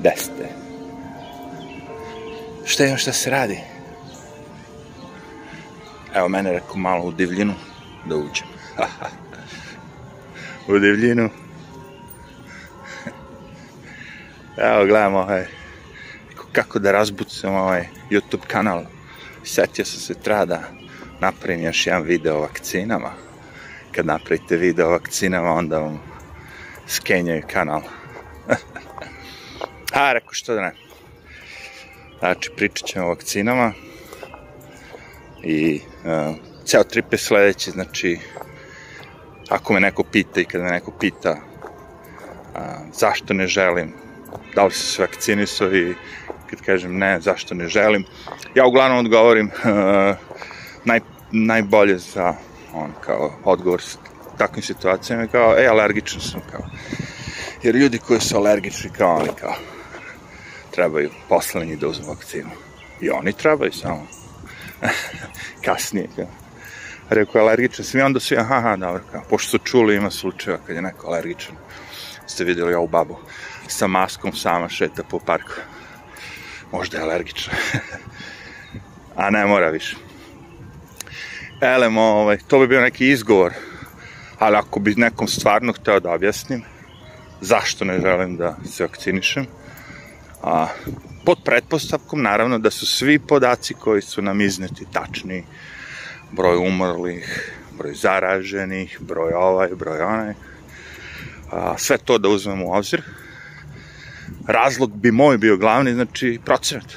Gde ste? Šta još da se radi? Evo, mene rekao malo u divljinu da uđem. u divljinu. Evo, gledamo ovaj, kako da razbucam ovaj YouTube kanal. Setio sam se, treba da napravim još jedan video o vakcinama. Kad napravite video o vakcinama, onda vam skenjaju kanal. A, rekao što da ne. Znači, pričat ćemo o vakcinama. I uh, ceo trip je sledeći, znači, ako me neko pita i kada me neko pita uh, zašto ne želim, da li se se vakcinisao i kad kažem ne, zašto ne želim, ja uglavnom odgovorim uh, naj, najbolje za on kao odgovor s takvim situacijama kao, e, alergičan sam kao. Jer ljudi koji su alergični kao oni kao, trebaju poslednji da uzmu vakcinu. I oni trebaju samo. Kasnije, kao. Rekao, alergičan sam i onda svi, aha, aha, dobro, kao, pošto su čuli, ima slučajeva kad je neko alergičan. Ste videli ovu babu sa maskom sama šeta po parku. Možda je alergična. A ne mora više. Elem, ovaj, to bi bio neki izgovor, ali ako bi nekom stvarno hteo da objasnim zašto ne želim da se vakcinišem, a, pod pretpostavkom naravno da su svi podaci koji su nam izneti tačni, broj umrlih, broj zaraženih, broj ovaj, broj onaj, a, sve to da uzmemo u obzir. Razlog bi moj bio glavni, znači procenat.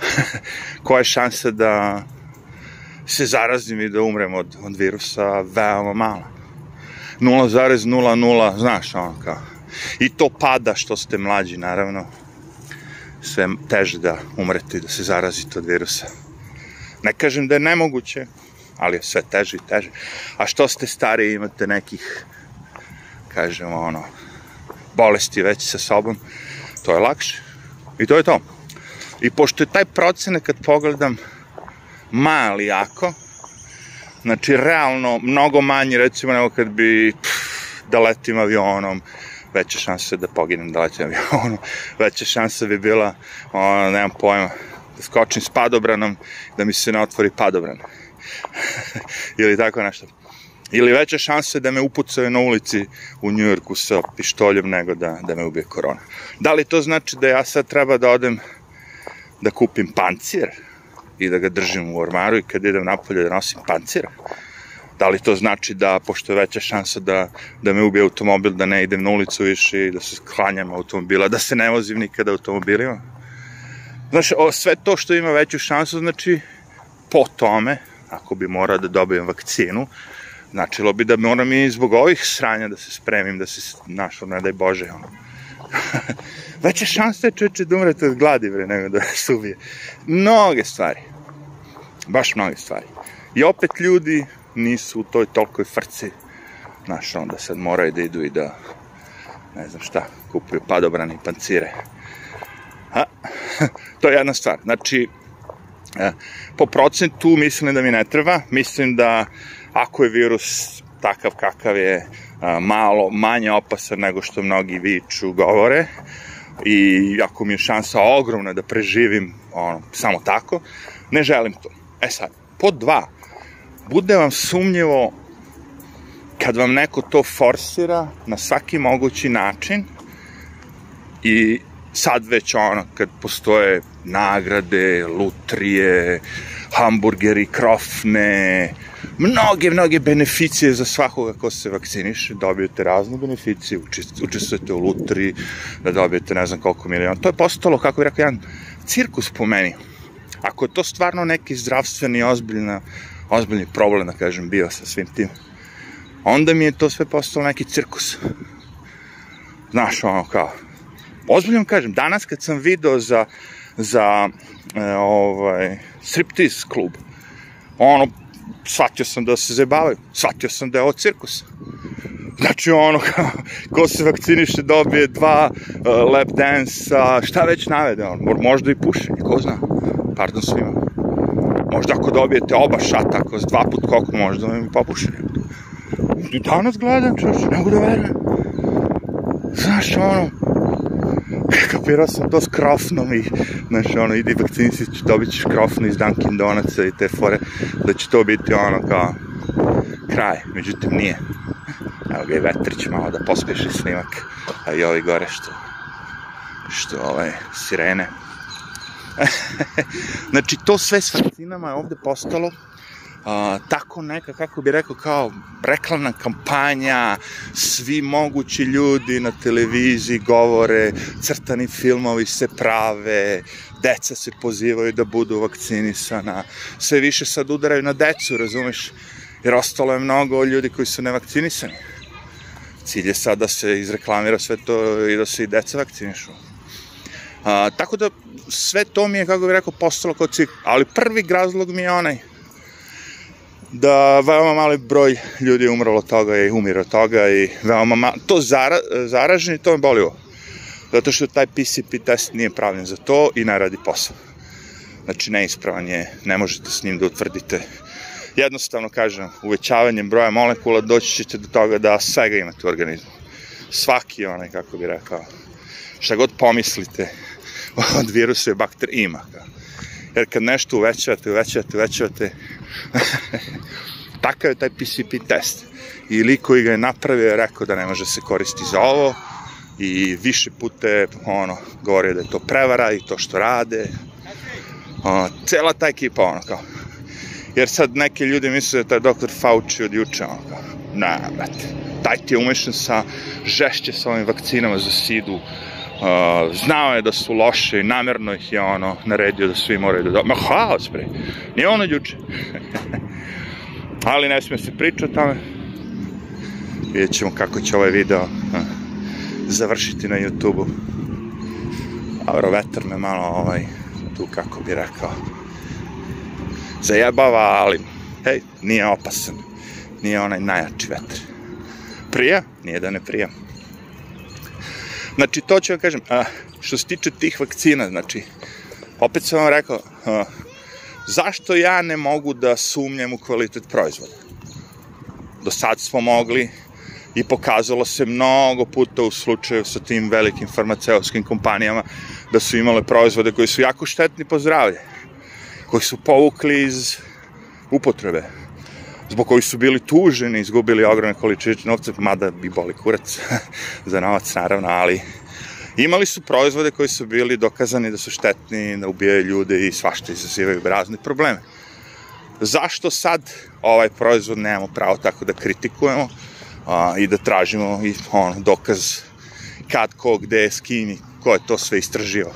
Koja je šansa da se zarazim i da umrem od, od virusa veoma mala. 0,00, znaš, ono kao. I to pada što ste mlađi, naravno. Sve teže da umrete i da se zarazite od virusa. Ne kažem da je nemoguće, ali je sve teže i teže. A što ste stariji imate nekih, kažemo, ono, bolesti već sa sobom, to je lakše. I to je to. I pošto je taj procenak, kad pogledam, mali jako, znači realno mnogo manji recimo nego kad bi pff, da letim avionom, veća šansa da poginem da letim avionom, veća šansa bi bila, ono, nemam pojma, da skočim s padobranom, da mi se ne otvori padobran. Ili tako nešto. Ili veća šansa da me upucaju na ulici u Njujorku sa pištoljem nego da, da me ubije korona. Da li to znači da ja sad treba da odem da kupim pancir i da ga držim u ormaru i kad idem napolje da nosim pancir? Da li to znači da, pošto je veća šansa da, da me ubije automobil, da ne idem na ulicu više i da se sklanjam automobila, da se ne vozim nikada automobilima? Znaš, o, sve to što ima veću šansu, znači, po tome, ako bi morao da dobijem vakcinu, značilo bi da moram i zbog ovih sranja da se spremim, da se, znaš, ne daj Bože, ono. Veća šansa je čeče da umrete od gladi, bre, nego da se ubije. Mnoge stvari. Baš mnoge stvari. I opet ljudi nisu u toj tolikoj frci, znaš, onda sad moraju da idu i da, ne znam šta, kupuju padobrane i pancire. A, to je jedna stvar. Znači, e, po procentu mislim da mi ne treba. Mislim da ako je virus takav kakav je, malo manje opasan nego što mnogi viču govore i ako mi je šansa ogromna da preživim ono, samo tako, ne želim to. E sad, pod dva, bude vam sumnjivo kad vam neko to forsira na svaki mogući način i sad već ono, kad postoje nagrade, lutrije, hamburgeri, krofne, mnoge, mnoge beneficije za svakoga ko se vakciniše, dobijete razne beneficije, učestvujete u lutri, da dobijete ne znam koliko miliona. To je postalo, kako bih rekao, jedan cirkus po meni. Ako je to stvarno neki zdravstveni, ozbiljna, ozbiljni problem, da kažem, bio sa svim tim, onda mi je to sve postalo neki cirkus. Znaš, ono kao, ozbiljno kažem, danas kad sam video za, za e, ovaj, striptease klub, ono, shvatio sam da se zabavaju, shvatio sam da je ovo cirkus. Znači ono, kao, ko se vakciniše dobije dva uh, lap dance-a, šta već navede on, možda i pušenje, ko zna, pardon svima. Možda ako dobijete oba šata, ako s dva put koliko možda vam i popušenje. I danas gledam, čoče, ne mogu da verujem. Znaš, ono, kapirao sam to s krofnom i, znaš, ono, idi vakcinisi, dobit ćeš krofnu iz Dunkin Donutsa i te fore, da će to biti ono kao kraj, međutim nije. Evo ga i Vetrić malo da pospeši snimak, a i ovi gore što, što ovaj, sirene. znači, to sve s vakcinama je ovde postalo a, tako neka, kako bi rekao, kao reklamna kampanja, svi mogući ljudi na televiziji govore, crtani filmovi se prave, deca se pozivaju da budu vakcinisana, sve više sad udaraju na decu, razumeš, jer ostalo je mnogo ljudi koji su nevakcinisani. Cilj je sad da se izreklamira sve to i da se i deca vakcinišu. A, tako da sve to mi je, kako bih rekao, postalo kao cilj. Ali prvi razlog mi je onaj da veoma mali broj ljudi je umrlo toga i umire od toga i veoma malo, to zara, zaraženi, to me boli ovo. Zato što taj PCP test nije pravljen za to i ne radi posao. Znači, neispravan je, ne možete s njim da utvrdite. Jednostavno kažem, uvećavanjem broja molekula doći ćete do toga da svega imate u organizmu. Svaki onaj, kako bi rekao, šta god pomislite od virusa i bakter ima. Jer kad nešto uvećavate, uvećavate, uvećavate, takav je taj PCP test. I lik koji ga je napravio je rekao da ne može se koristiti za ovo i više pute ono, govorio da je to prevara i to što rade. O, cela ta ekipa, ono, kao. Jer sad neki ljudi misle da taj doktor Fauci od juče, ono, kao. Ne, brate. Taj ti je umešan sa žešće sa ovim vakcinama za sidu, Znao je da su loše i namerno ih je ono naredio da svi moraju da... Do... Ma haos, bre. Nije ono juče. Ali ne smije se priča o tome. Vidjet ćemo kako će ovaj video završiti na YouTube-u. Dobro, vetar me malo ovaj, tu kako bi rekao, zajebava, ali hej, nije opasan. Nije onaj najjači vetar. Prija? Nije da ne prija. Znači, to ću vam kažem, a, što se tiče tih vakcina, znači, opet sam vam rekao, a, zašto ja ne mogu da sumnjam u kvalitet proizvoda? Do sad smo mogli i pokazalo se mnogo puta u slučaju sa tim velikim farmaceutskim kompanijama da su imale proizvode koji su jako štetni po zdravlje, koji su povukli iz upotrebe, zbog koji su bili tuženi, izgubili ogromne količine novca, mada bi boli kurac za novac, naravno, ali imali su proizvode koji su bili dokazani da su štetni, da ubijaju ljude i svašta izazivaju razne probleme. Zašto sad ovaj proizvod nemamo pravo tako da kritikujemo a, i da tražimo i on, dokaz kad, ko, gde, s kim i ko je to sve istražio?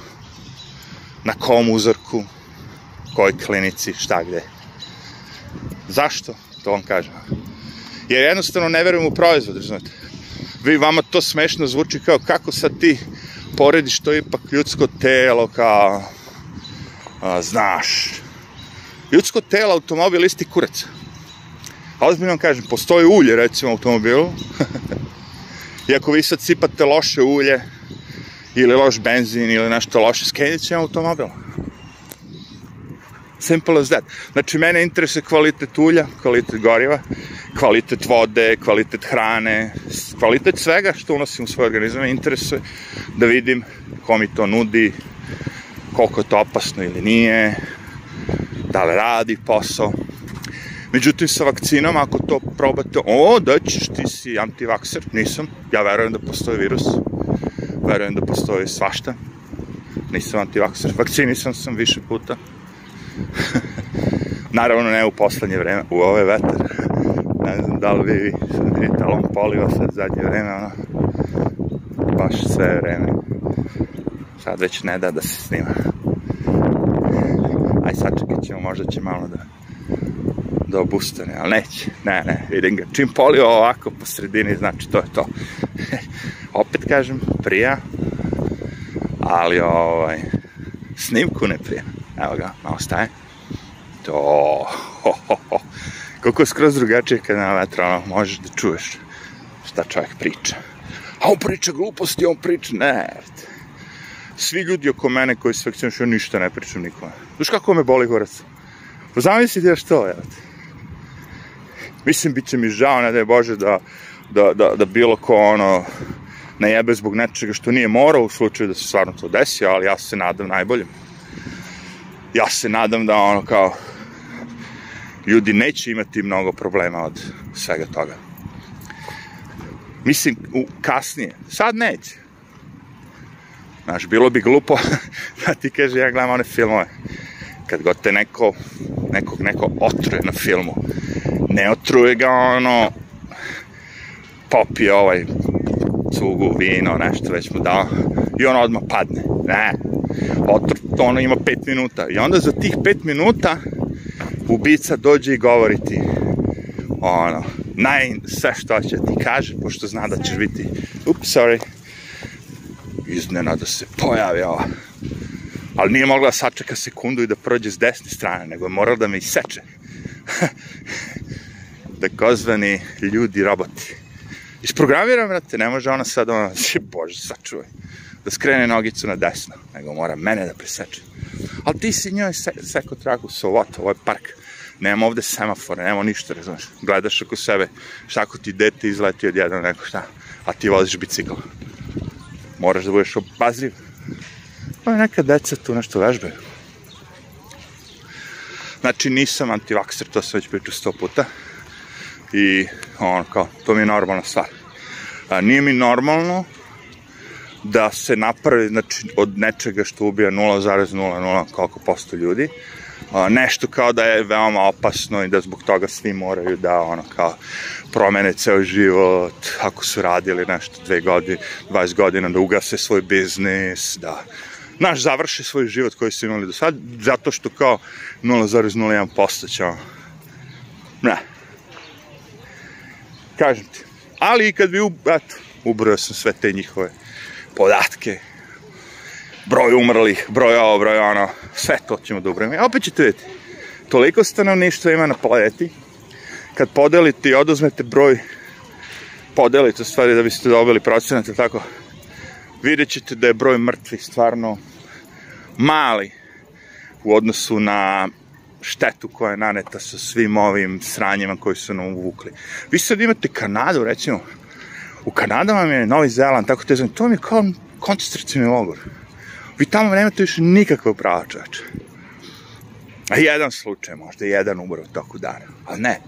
Na kom uzorku, kojoj klinici, šta gde? Zašto? To vam kažem. Jer jednostavno ne verujem u proizvod, znate. Vi, vama to smešno zvuči kao kako sad ti porediš to ipak ljudsko telo, kao, a, znaš, ljudsko telo, automobil, isti kurac. A ozbiljno vam kažem, postoji ulje, recimo, u automobilu, i ako vi sad sipate loše ulje, ili loš benzin, ili nešto loše, skenit će automobil. Simple as that. Znači, mene interesuje kvalitet ulja, kvalitet goriva, kvalitet vode, kvalitet hrane, kvalitet svega što unosim u svoj organizam interesuje da vidim ko mi to nudi, koliko je to opasno ili nije, da li radi posao. Međutim, sa vakcinom, ako to probate, o, da ćeš, ti si antivakser, nisam, ja verujem da postoji virus, verujem da postoji svašta, nisam antivakser, vakcinisan sam više puta, Naravno ne u poslednje vreme, u ove vetar. Ne znam da li vi vidite, ali on poliva sad zadnje vreme, ono, baš sve vreme. Sad već ne da da se snima. Aj sad čekat ćemo, možda će malo da da obustane, ali neće. Ne, ne, vidim ga. Čim polio ovako po sredini, znači to je to. Opet kažem, prija, ali ovaj, snimku ne prija. Evo ga, malo staje. To, ho, ho, ho. Kako je skroz drugačije kad na vetra, ono, možeš da čuješ šta čovjek priča. A on priča gluposti, on priča, ne, svi ljudi oko mene koji se vakcinišu, ja ništa ne pričam nikome. Znaš kako me boli gorac? Pa zamislite ja što, ja. Mislim, bit će mi žao, ne da je Bože, da, da, da, da bilo ko, ono, ne jebe zbog nečega što nije morao u slučaju da se stvarno to desi, ali ja se nadam najboljem. Ja se nadam da ono kao ljudi neće imati mnogo problema od svega toga. Mislim, u, kasnije. Sad neće. Znaš, bilo bi glupo da ti kaže, ja gledam one filmove. Kad god te neko, nekog neko otruje na filmu, ne otruje ga ono, popije ovaj cugu, vino, nešto već mu dao, i on odmah padne. Ne, otr, ono ima pet minuta. I onda za tih pet minuta ubica dođe i govori ti ono, naj, sve što će ti kaže, pošto zna da ćeš biti, ups, sorry, iznenada se pojavi ova. Ali nije mogla da sačeka sekundu i da prođe s desne strane, nego je morala da me iseče. Takozvani ljudi, roboti. Isprogramiram, brate, ne može ona sad, ona, bože, sačuvaj, da skrene nogicu na desno, nego mora mene da preseče. Ali ti si njoj se, seko traku, what, ovo je park nema ovde semafora, nema ništa, razumeš. Gledaš oko sebe, šta ako ti dete izleti od jednog neko šta, a ti voziš bicikl. Moraš da budeš obazriv. Pa neka deca tu nešto vežbaju. Znači, nisam antivakser, to sam već pričao sto puta. I, ono, kao, to mi je normalna stvar. A, nije mi normalno da se napravi, znači, od nečega što ubija 0,00 koliko posto ljudi, nešto kao da je veoma opasno i da zbog toga svi moraju da ono kao promene ceo život, ako su radili nešto dve godine, 20 godina, da ugase svoj biznis, da naš završi svoj život koji su imali do sad, zato što kao 0,01% će ono, ne. Kažem ti. Ali i kad bi, eto, ubrojao sam sve te njihove podatke, broj umrlih, broj ovo, broj ono, sve to ćemo da ubrojimo. Opet ćete vidjeti, toliko stanovništva ima na planeti, kad podelite i oduzmete broj, podelite stvari da biste dobili procenat, tako, vidjet ćete da je broj mrtvih stvarno mali u odnosu na štetu koja je naneta sa svim ovim sranjima koji su nam uvukli. Vi sad imate Kanadu, recimo, u Kanada vam je Novi Zeland, tako te znam, to mi je kao koncentracijni logor. Vi tamo nemate više nikakve prava čoveče. A jedan slučaj, možda jedan umro u toku dana. Ali ne.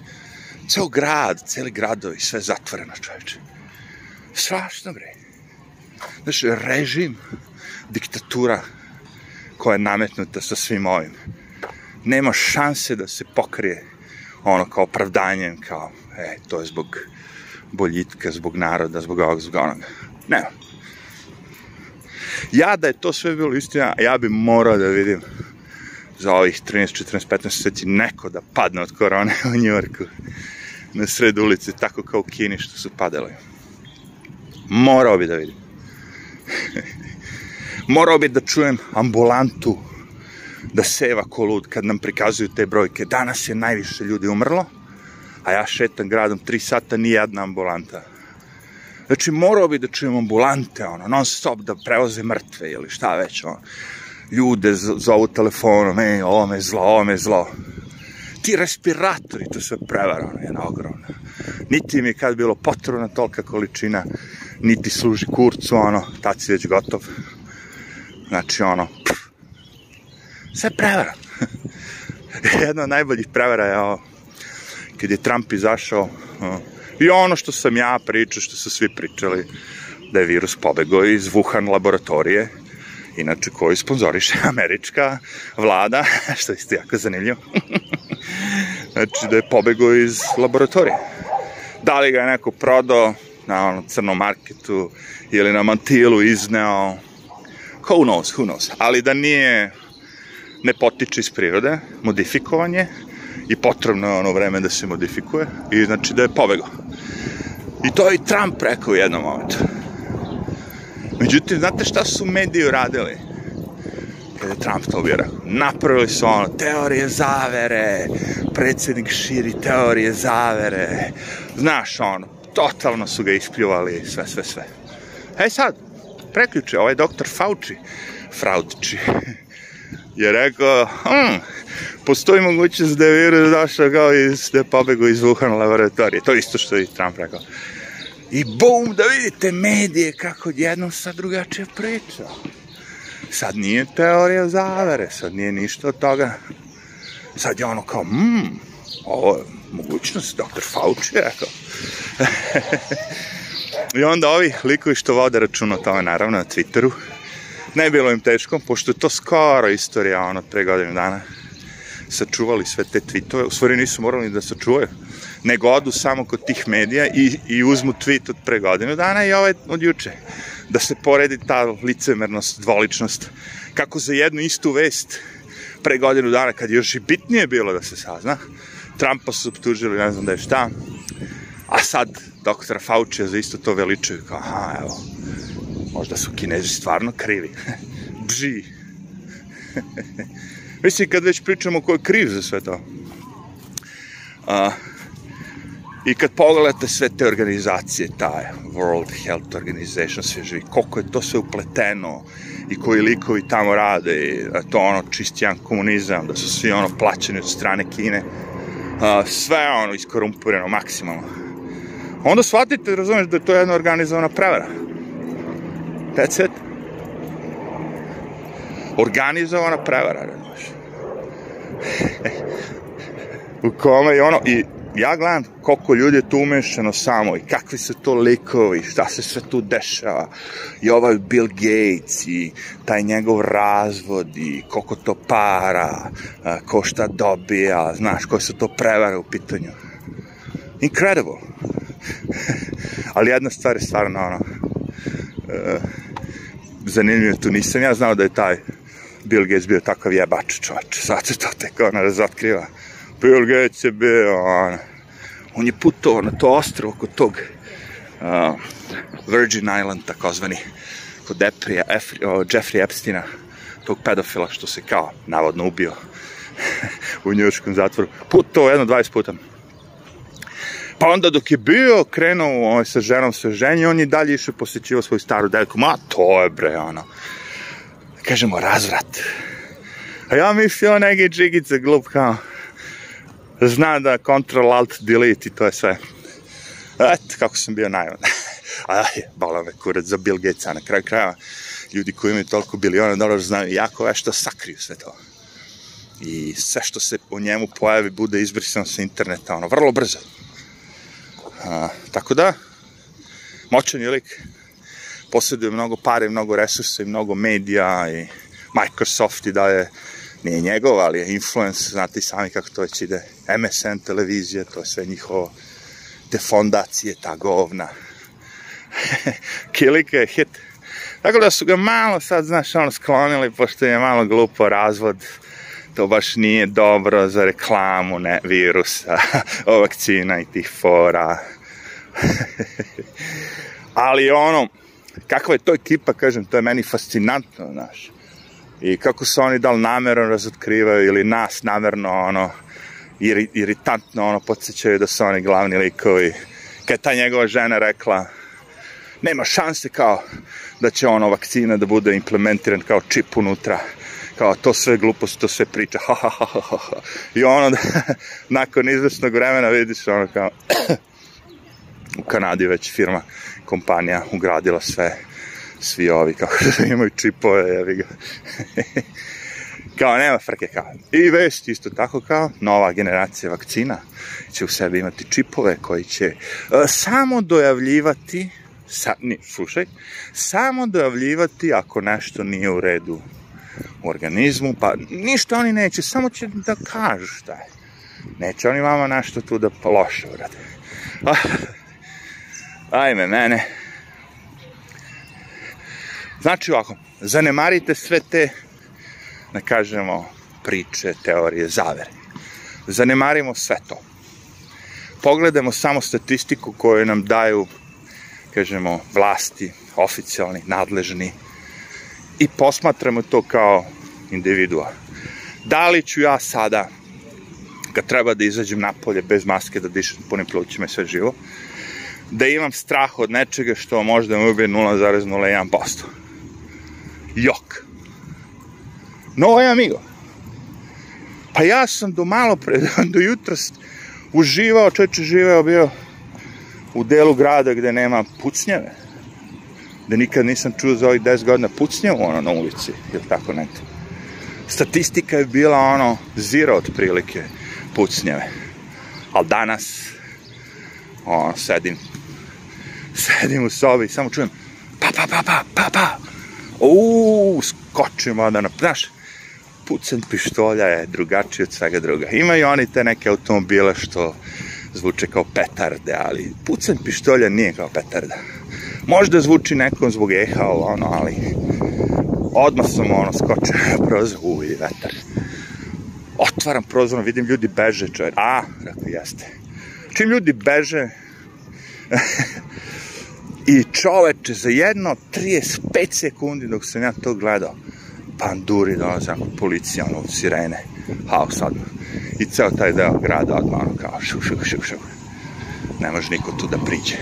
Ceo grad, celi gradovi, sve zatvoreno čoveče. Strašno bre. Znaš, režim, diktatura koja je nametnuta sa svim ovim. Nema šanse da se pokrije ono kao opravdanjem, kao, e, to je zbog boljitka, zbog naroda, zbog ovog, zbog onoga. Nema. Ja da je to sve bilo istina, ja bi morao da vidim za ovih 13, 14, 15 meseci neko da padne od korone u Njorku na sred ulici, tako kao u Kini što su padali. Morao bi da vidim. Morao bi da čujem ambulantu da seva ko lud kad nam prikazuju te brojke. Danas je najviše ljudi umrlo, a ja šetam gradom 3 sata, ni jedna ambulanta Znači, morao bi da čujem ambulante, ono, non stop da prevoze mrtve ili šta već, ono. Ljude zovu telefonom, ej, ovo me zlo, ovo me zlo. Ti respiratori, to sve prevara, ono, jedna ogromna. Niti mi je kad bilo potrebna tolika količina, niti služi kurcu, ono, tad si već gotov. Znači, ono, pff, sve prevara. Jedna od najboljih prevara je ovo, kad je Trump izašao, ono, I ono što sam ja pričao, što su svi pričali, da je virus pobegao iz Wuhan laboratorije, inače koji sponzoriše američka vlada, što je isto jako zanimljivo. znači da je pobegao iz laboratorije. Da li ga je neko prodao na ono crnom marketu ili na mantilu izneo, who knows, who knows. Ali da nije, ne potiče iz prirode, modifikovanje, i potrebno je ono vreme da se modifikuje i znači da je pobegao. I to je i Trump rekao u jednom momentu. Međutim, znate šta su mediji uradili? Kada je Trump to bio. Napravili su ono, teorije zavere, predsednik širi teorije zavere. Znaš, ono, totalno su ga ispljuvali, sve, sve, sve. E sad, preključe, ovaj doktor Fauci, Fraudči, je rekao, hm, postoji mogućnost da je virus došao kao iz, da je pobegao iz Wuhan laboratorije. To isto što je i Trump rekao. I bum, da vidite medije kako jednom sad drugačije priča. Sad nije teorija zavere, sad nije ništa od toga. Sad je ono kao, mmm, ovo je mogućnost, dr. Fauci je rekao. I onda ovi likovi što vode račun o tome, naravno, na Twitteru, ne bilo im teško, pošto je to skoro istorija, ono, pre godinu dana, sačuvali sve te tweetove, u stvari nisu morali da sačuvaju, nego odu samo kod tih medija i, i uzmu tweet od pre godinu dana i ovaj od juče. Da se poredi ta licemernost, dvoličnost, kako za jednu istu vest pre godinu dana, kad još i bitnije bilo da se sazna, Trumpa su optužili, ne znam da je šta, a sad doktora Fauci za isto to veličuju, kao, aha, evo, možda su kinezi stvarno krivi. Bži. Mislim, kad već pričamo ko je kriv za sve to. A, I kad pogledate sve te organizacije, ta World Health Organization, sve živi, koliko je to sve upleteno i koji likovi tamo rade, i to ono čist jedan komunizam, da su svi ono plaćeni od strane Kine, a, sve ono iskorumpirano maksimalno. Onda shvatite, razumeš, da je to jedna organizovana prevara. That's it. Organizovana prevara, razumeš. U kome i ono, i ja gledam koliko ljudi je tu umešano samo i kakvi su to likovi, šta se sve tu dešava. I ovaj Bill Gates i taj njegov razvod i koliko to para, ko šta dobija, znaš, koje su to prevare u pitanju. Incredible. Ali jedna stvar je stvarno ono, uh, zanimljivo tu nisam ja znao da je taj Bill Gates bio takav jebač čovječ. Sad se to tek ona razotkriva. Bill Gates je bio on, on je putovao na to ostrovo kod tog uh, Virgin Island takozvani kod Deprija, Efri, o, Jeffrey Epsteina tog pedofila što se kao navodno ubio u njujorskom zatvoru. Putovao jedno 20 puta. Pa onda dok je bio krenuo ovaj, sa ženom se ženje, on je dalje išao posjećivao svoju staru devku. Ma to je bre, ono. Kažemo, razvrat. A ja mislio neke džigice glup kao zna da Ctrl Alt Delete i to je sve. Eto, kako sam bio naivan. Aj, bala me kurac za Bill Gatesa na kraju krajeva. Ljudi koji imaju toliko biliona dolara znaju jako vešto sakriju sve to. I sve što se o njemu pojavi bude izbrisano sa interneta, ono, vrlo brzo. A, tako da, moćan je lik, posjeduje mnogo pare, mnogo resursa i mnogo medija i Microsoft i da je nije njegov, ali je influence, znate i sami kako to već ide, MSN televizije, to je sve njihovo, te fondacije, ta govna. Kilika je hit. Tako da su ga malo sad, znaš, ono sklonili, pošto je malo glupo razvod, to baš nije dobro za reklamu, ne, virusa, vakcina i tih fora. Ali ono, kakva je to ekipa, kažem, to je meni fascinantno, znaš. I kako su oni da li namerno razotkrivaju ili nas namerno, ono, iri, iritantno, ono, podsjećaju da su oni glavni likovi. Kad ta njegova žena rekla, nema šanse kao da će ono vakcina da bude implementiran kao čip unutra kao to sve glupost, to sve priča, ha, ha, ha, ha, ha. I ono, da, nakon izvršnog vremena vidiš ono kao, u Kanadi već firma, kompanija ugradila sve, svi ovi, kako da imaju čipove, jevi ga. kao, nema frke kao. I vest isto tako kao, nova generacija vakcina će u sebi imati čipove koji će uh, samo dojavljivati, sa, ni, slušaj, samo dojavljivati ako nešto nije u redu u organizmu, pa ništa oni neće, samo će da kažu šta je. Neće oni vama nešto tu da loše urade. Ajme mene. Znači ovako, zanemarite sve te, da kažemo, priče, teorije, zavere. Zanemarimo sve to. Pogledamo samo statistiku koju nam daju, kažemo, vlasti, oficijalni, nadležni, i posmatramo to kao individua. Da li ću ja sada, kad treba da izađem napolje bez maske, da dišem punim plućima i sve živo, da imam strah od nečega što možda me ubije 0,01%. Jok. No, je amigo. Pa ja sam do malo pre, do jutros uživao, čeče živeo bio u delu grada gde nema pucnjeve, gde nikad nisam čuo za ovih 10 godina pucnjevu ono na ulici, ili tako nekde. Statistika je bila ono zero otprilike pucnjeve. Ali danas, ono, sedim, sedim u sobi samo čujem pa, pa, pa, pa, pa, pa, uuu, skočim onda na, znaš, pucen pištolja je drugačiji od svega druga. Imaju oni te neke automobile što zvuče kao petarde, ali pucen pištolja nije kao petarda. Možda zvuči nekom zbog eha, ono, ali odmah sam ono skočio na prozor, uj, vetar. Otvaram prozor, vidim ljudi beže, čovjek. A, rekao, jeste. Čim ljudi beže, čoveče, za jedno 35 sekundi dok sam ja to gledao, panduri dolaze, policija, ono, sirene, haos odmah. I ceo taj deo grada odmah, ono, kao šuk, šuk, šuk, šuk. Ne može niko tu da priđe.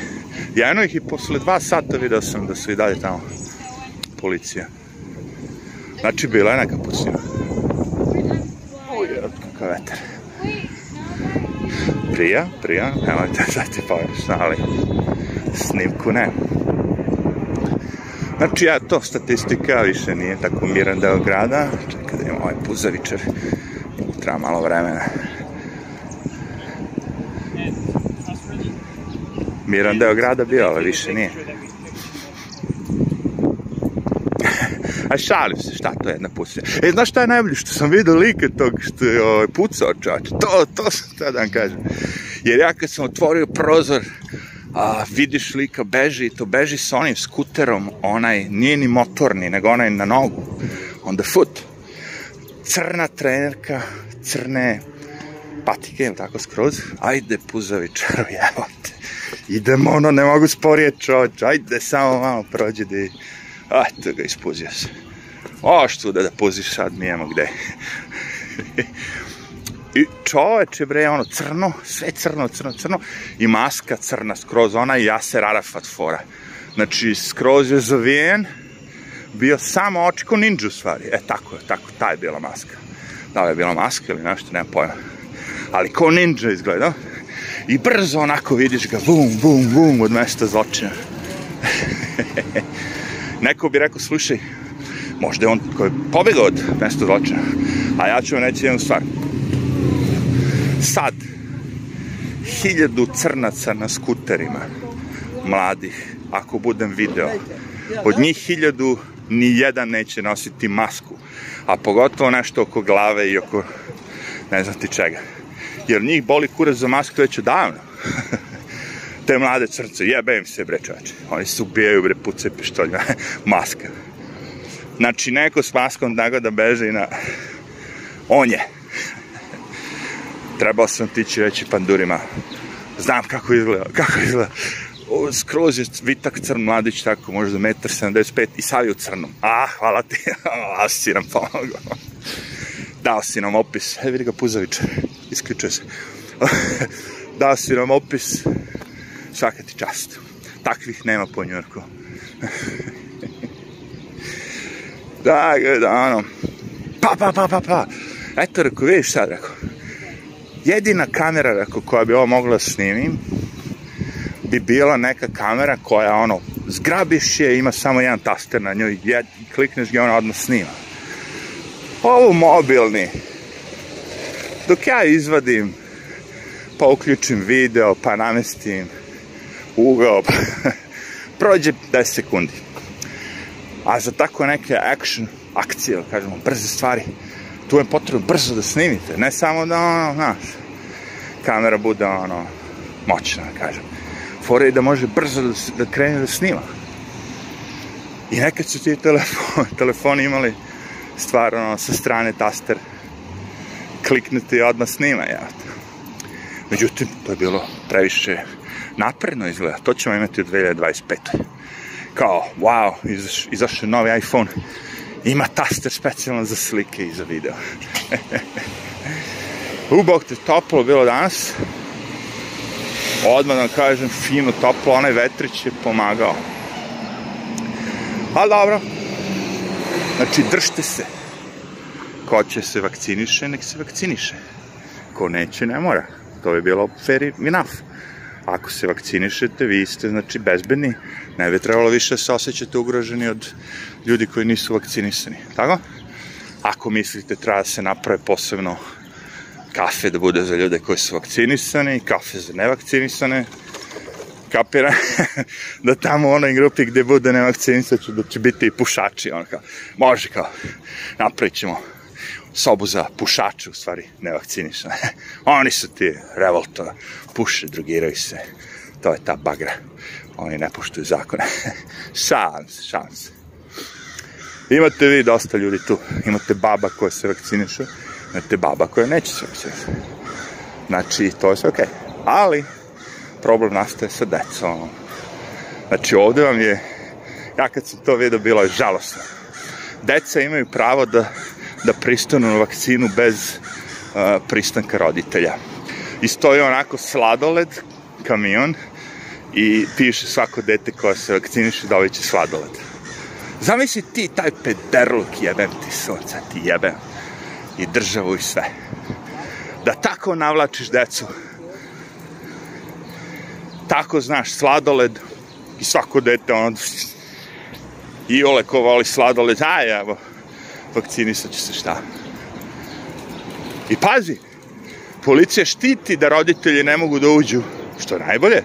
Jedno ih i posle dva sata video sam da su i dalje tamo policija. Znači, bila je neka pucina. Uj, kakav vetar. Prija, prija, nemojte da ti pogrešno, ali snimku ne. Znači, ja, to statistika više nije tako miran deo grada. Čekaj da imam ovaj puzavičar. Treba malo vremena. Miran deo grada bio, ali više nije. A šalim se, šta to je jedna pucanja. E, znaš šta je najbolje? Što sam vidio like tog što je ovaj, pucao čač. To, to sam tada da vam kažem. Jer ja kad sam otvorio prozor, a, vidiš lika beži, to beži sa onim skuterom, onaj, nije ni motorni, nego onaj na nogu, on the foot. Crna trenerka, crne patike, tako skroz, ajde puzavičaru, evo te. Idemo, ono, ne mogu sporije čoč, ajde, samo malo prođe da... A, to ga ispuzio se. O, što da da puziš sad, imamo gde. I čoveče bre, ono crno, sve crno, crno, crno i maska crna skroz, ona i Jaser Arafat fora. Znači, skroz je zavijen, bio samo oči ko ninja u stvari. E, tako je, tako, ta je bila maska. Da li je bila maska ili nešto, nema pojma. Ali ko ninja izgleda. I brzo onako vidiš ga, bum, bum, bum, od mesta zločina. Neko bi rekao, slušaj, možda je on koji je pobegao od mesta zločina. A ja ću vam reći jednu stvar sad hiljadu crnaca na skuterima, mladih, ako budem video. Od njih hiljadu ni jedan neće nositi masku, a pogotovo nešto oko glave i oko ne znam ti čega. Jer njih boli kurac za masku već odavno. Te mlade crce, jebe im se bre. Oni se ubijaju bre puce pištolja, maska. Znači neko s maskom da da beže i na... On je trebao sam tići reći pandurima. Znam kako izgleda, kako izgleda. O, skroz je vitak crn mladić, tako, možda metar 75 i savi u crnom. A, hvala ti, a si nam pomogao. Dao si nam opis, e, vidi ga Puzavić, isključuje se. Dao si nam opis, svaka ti čast. Takvih nema po Njurku. da, ono, pa, pa, pa, pa, pa. Eto, rekao, vidiš sad, rekao, jedina kamera reko, koja bi ovo mogla da snimim bi bila neka kamera koja ono zgrabiš je, ima samo jedan taster na njoj, jed, klikneš ga ona odmah snima. Ovo mobilni. Dok ja izvadim, pa uključim video, pa namestim ugao, pa prođe 10 sekundi. A za tako neke action, akcije, kažemo, brze stvari, tu je potrebno brzo da snimite, ne samo da, ono, znaš, kamera bude, ono, moćna, da kažem. Fora je da može brzo da, da krene da snima. I nekad su ti telefon, telefoni imali stvar, ono, sa strane taster, kliknuti i odmah snima, ja. Međutim, to je bilo previše napredno izgleda. To ćemo imati u 2025. Kao, wow, izaš, izašao novi iPhone Ima taster specijalno za slike i za video. Ubog te toplo bilo danas. Odmah da kažem, fino, toplo, onaj vetrić je pomagao. Ali dobro. Znači, držte se. Ko će se vakciniše, nek se vakciniše. Ko neće, ne mora. To je bilo fair enough. Ako se vakcinišete, vi ste znači bezbedni, ne bi trebalo više da se osjećate ugroženi od ljudi koji nisu vakcinisani. Tako? Ako mislite treba da se naprave posebno kafe da bude za ljude koji su vakcinisani, kafe za nevakcinisane, kapira da tamo u onoj grupi gde bude nevakcinisat da će biti i pušači, ono kao, može kao, napravit ćemo sobu za pušače, u stvari, nevakcinišane. Oni su ti revolto, puše, drugiraju se. To je ta bagra. Oni ne poštuju zakone. šalim se. Imate vi dosta ljudi tu. Imate baba koja se vakciniše, imate baba koja neće se vakciniše. Znači, to je sve okej. Okay. Ali, problem nastaje sa decom. Znači, ovde vam je, ja kad sam to vidio, bilo je žalostno. Deca imaju pravo da da pristanu na vakcinu bez uh, pristanka roditelja. I stoji onako sladoled, kamion, i piše svako dete koje se vakciniše da će sladoled. Zamisli ti taj pederluk jebem ti sunca, ti jebem. I državu i sve. Da tako navlačiš decu. Tako znaš sladoled i svako dete ono i ole ko voli sladoled, aj evo, vakcinisat će se šta. I pazi, policija štiti da roditelji ne mogu da uđu, što je najbolje,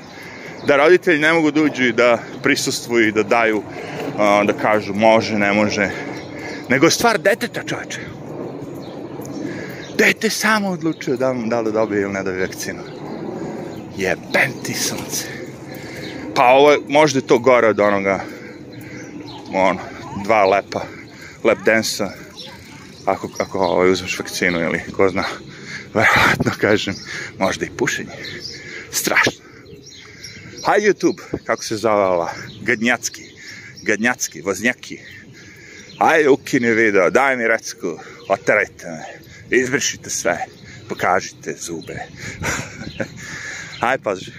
da roditelji ne mogu da uđu i da prisustvuju i da daju, da kažu može, ne može, nego je stvar deteta čoveče. Dete samo odlučuje da, da li dobije ili ne dobije vakcinu. Jebem ti sunce. Pa ovo je, možda je to gore od onoga, ono, dva lepa lap dance ako, ako ovaj, uzmeš vakcinu ili ko zna, verovatno kažem, možda i pušenje. Strašno. Haj YouTube, kako se ova, Gadnjacki, Gadnjacki, Voznjaki. Ajde, ukini video, daj mi recku, oterajte me, izbrišite sve, pokažite zube. Haj, pazi.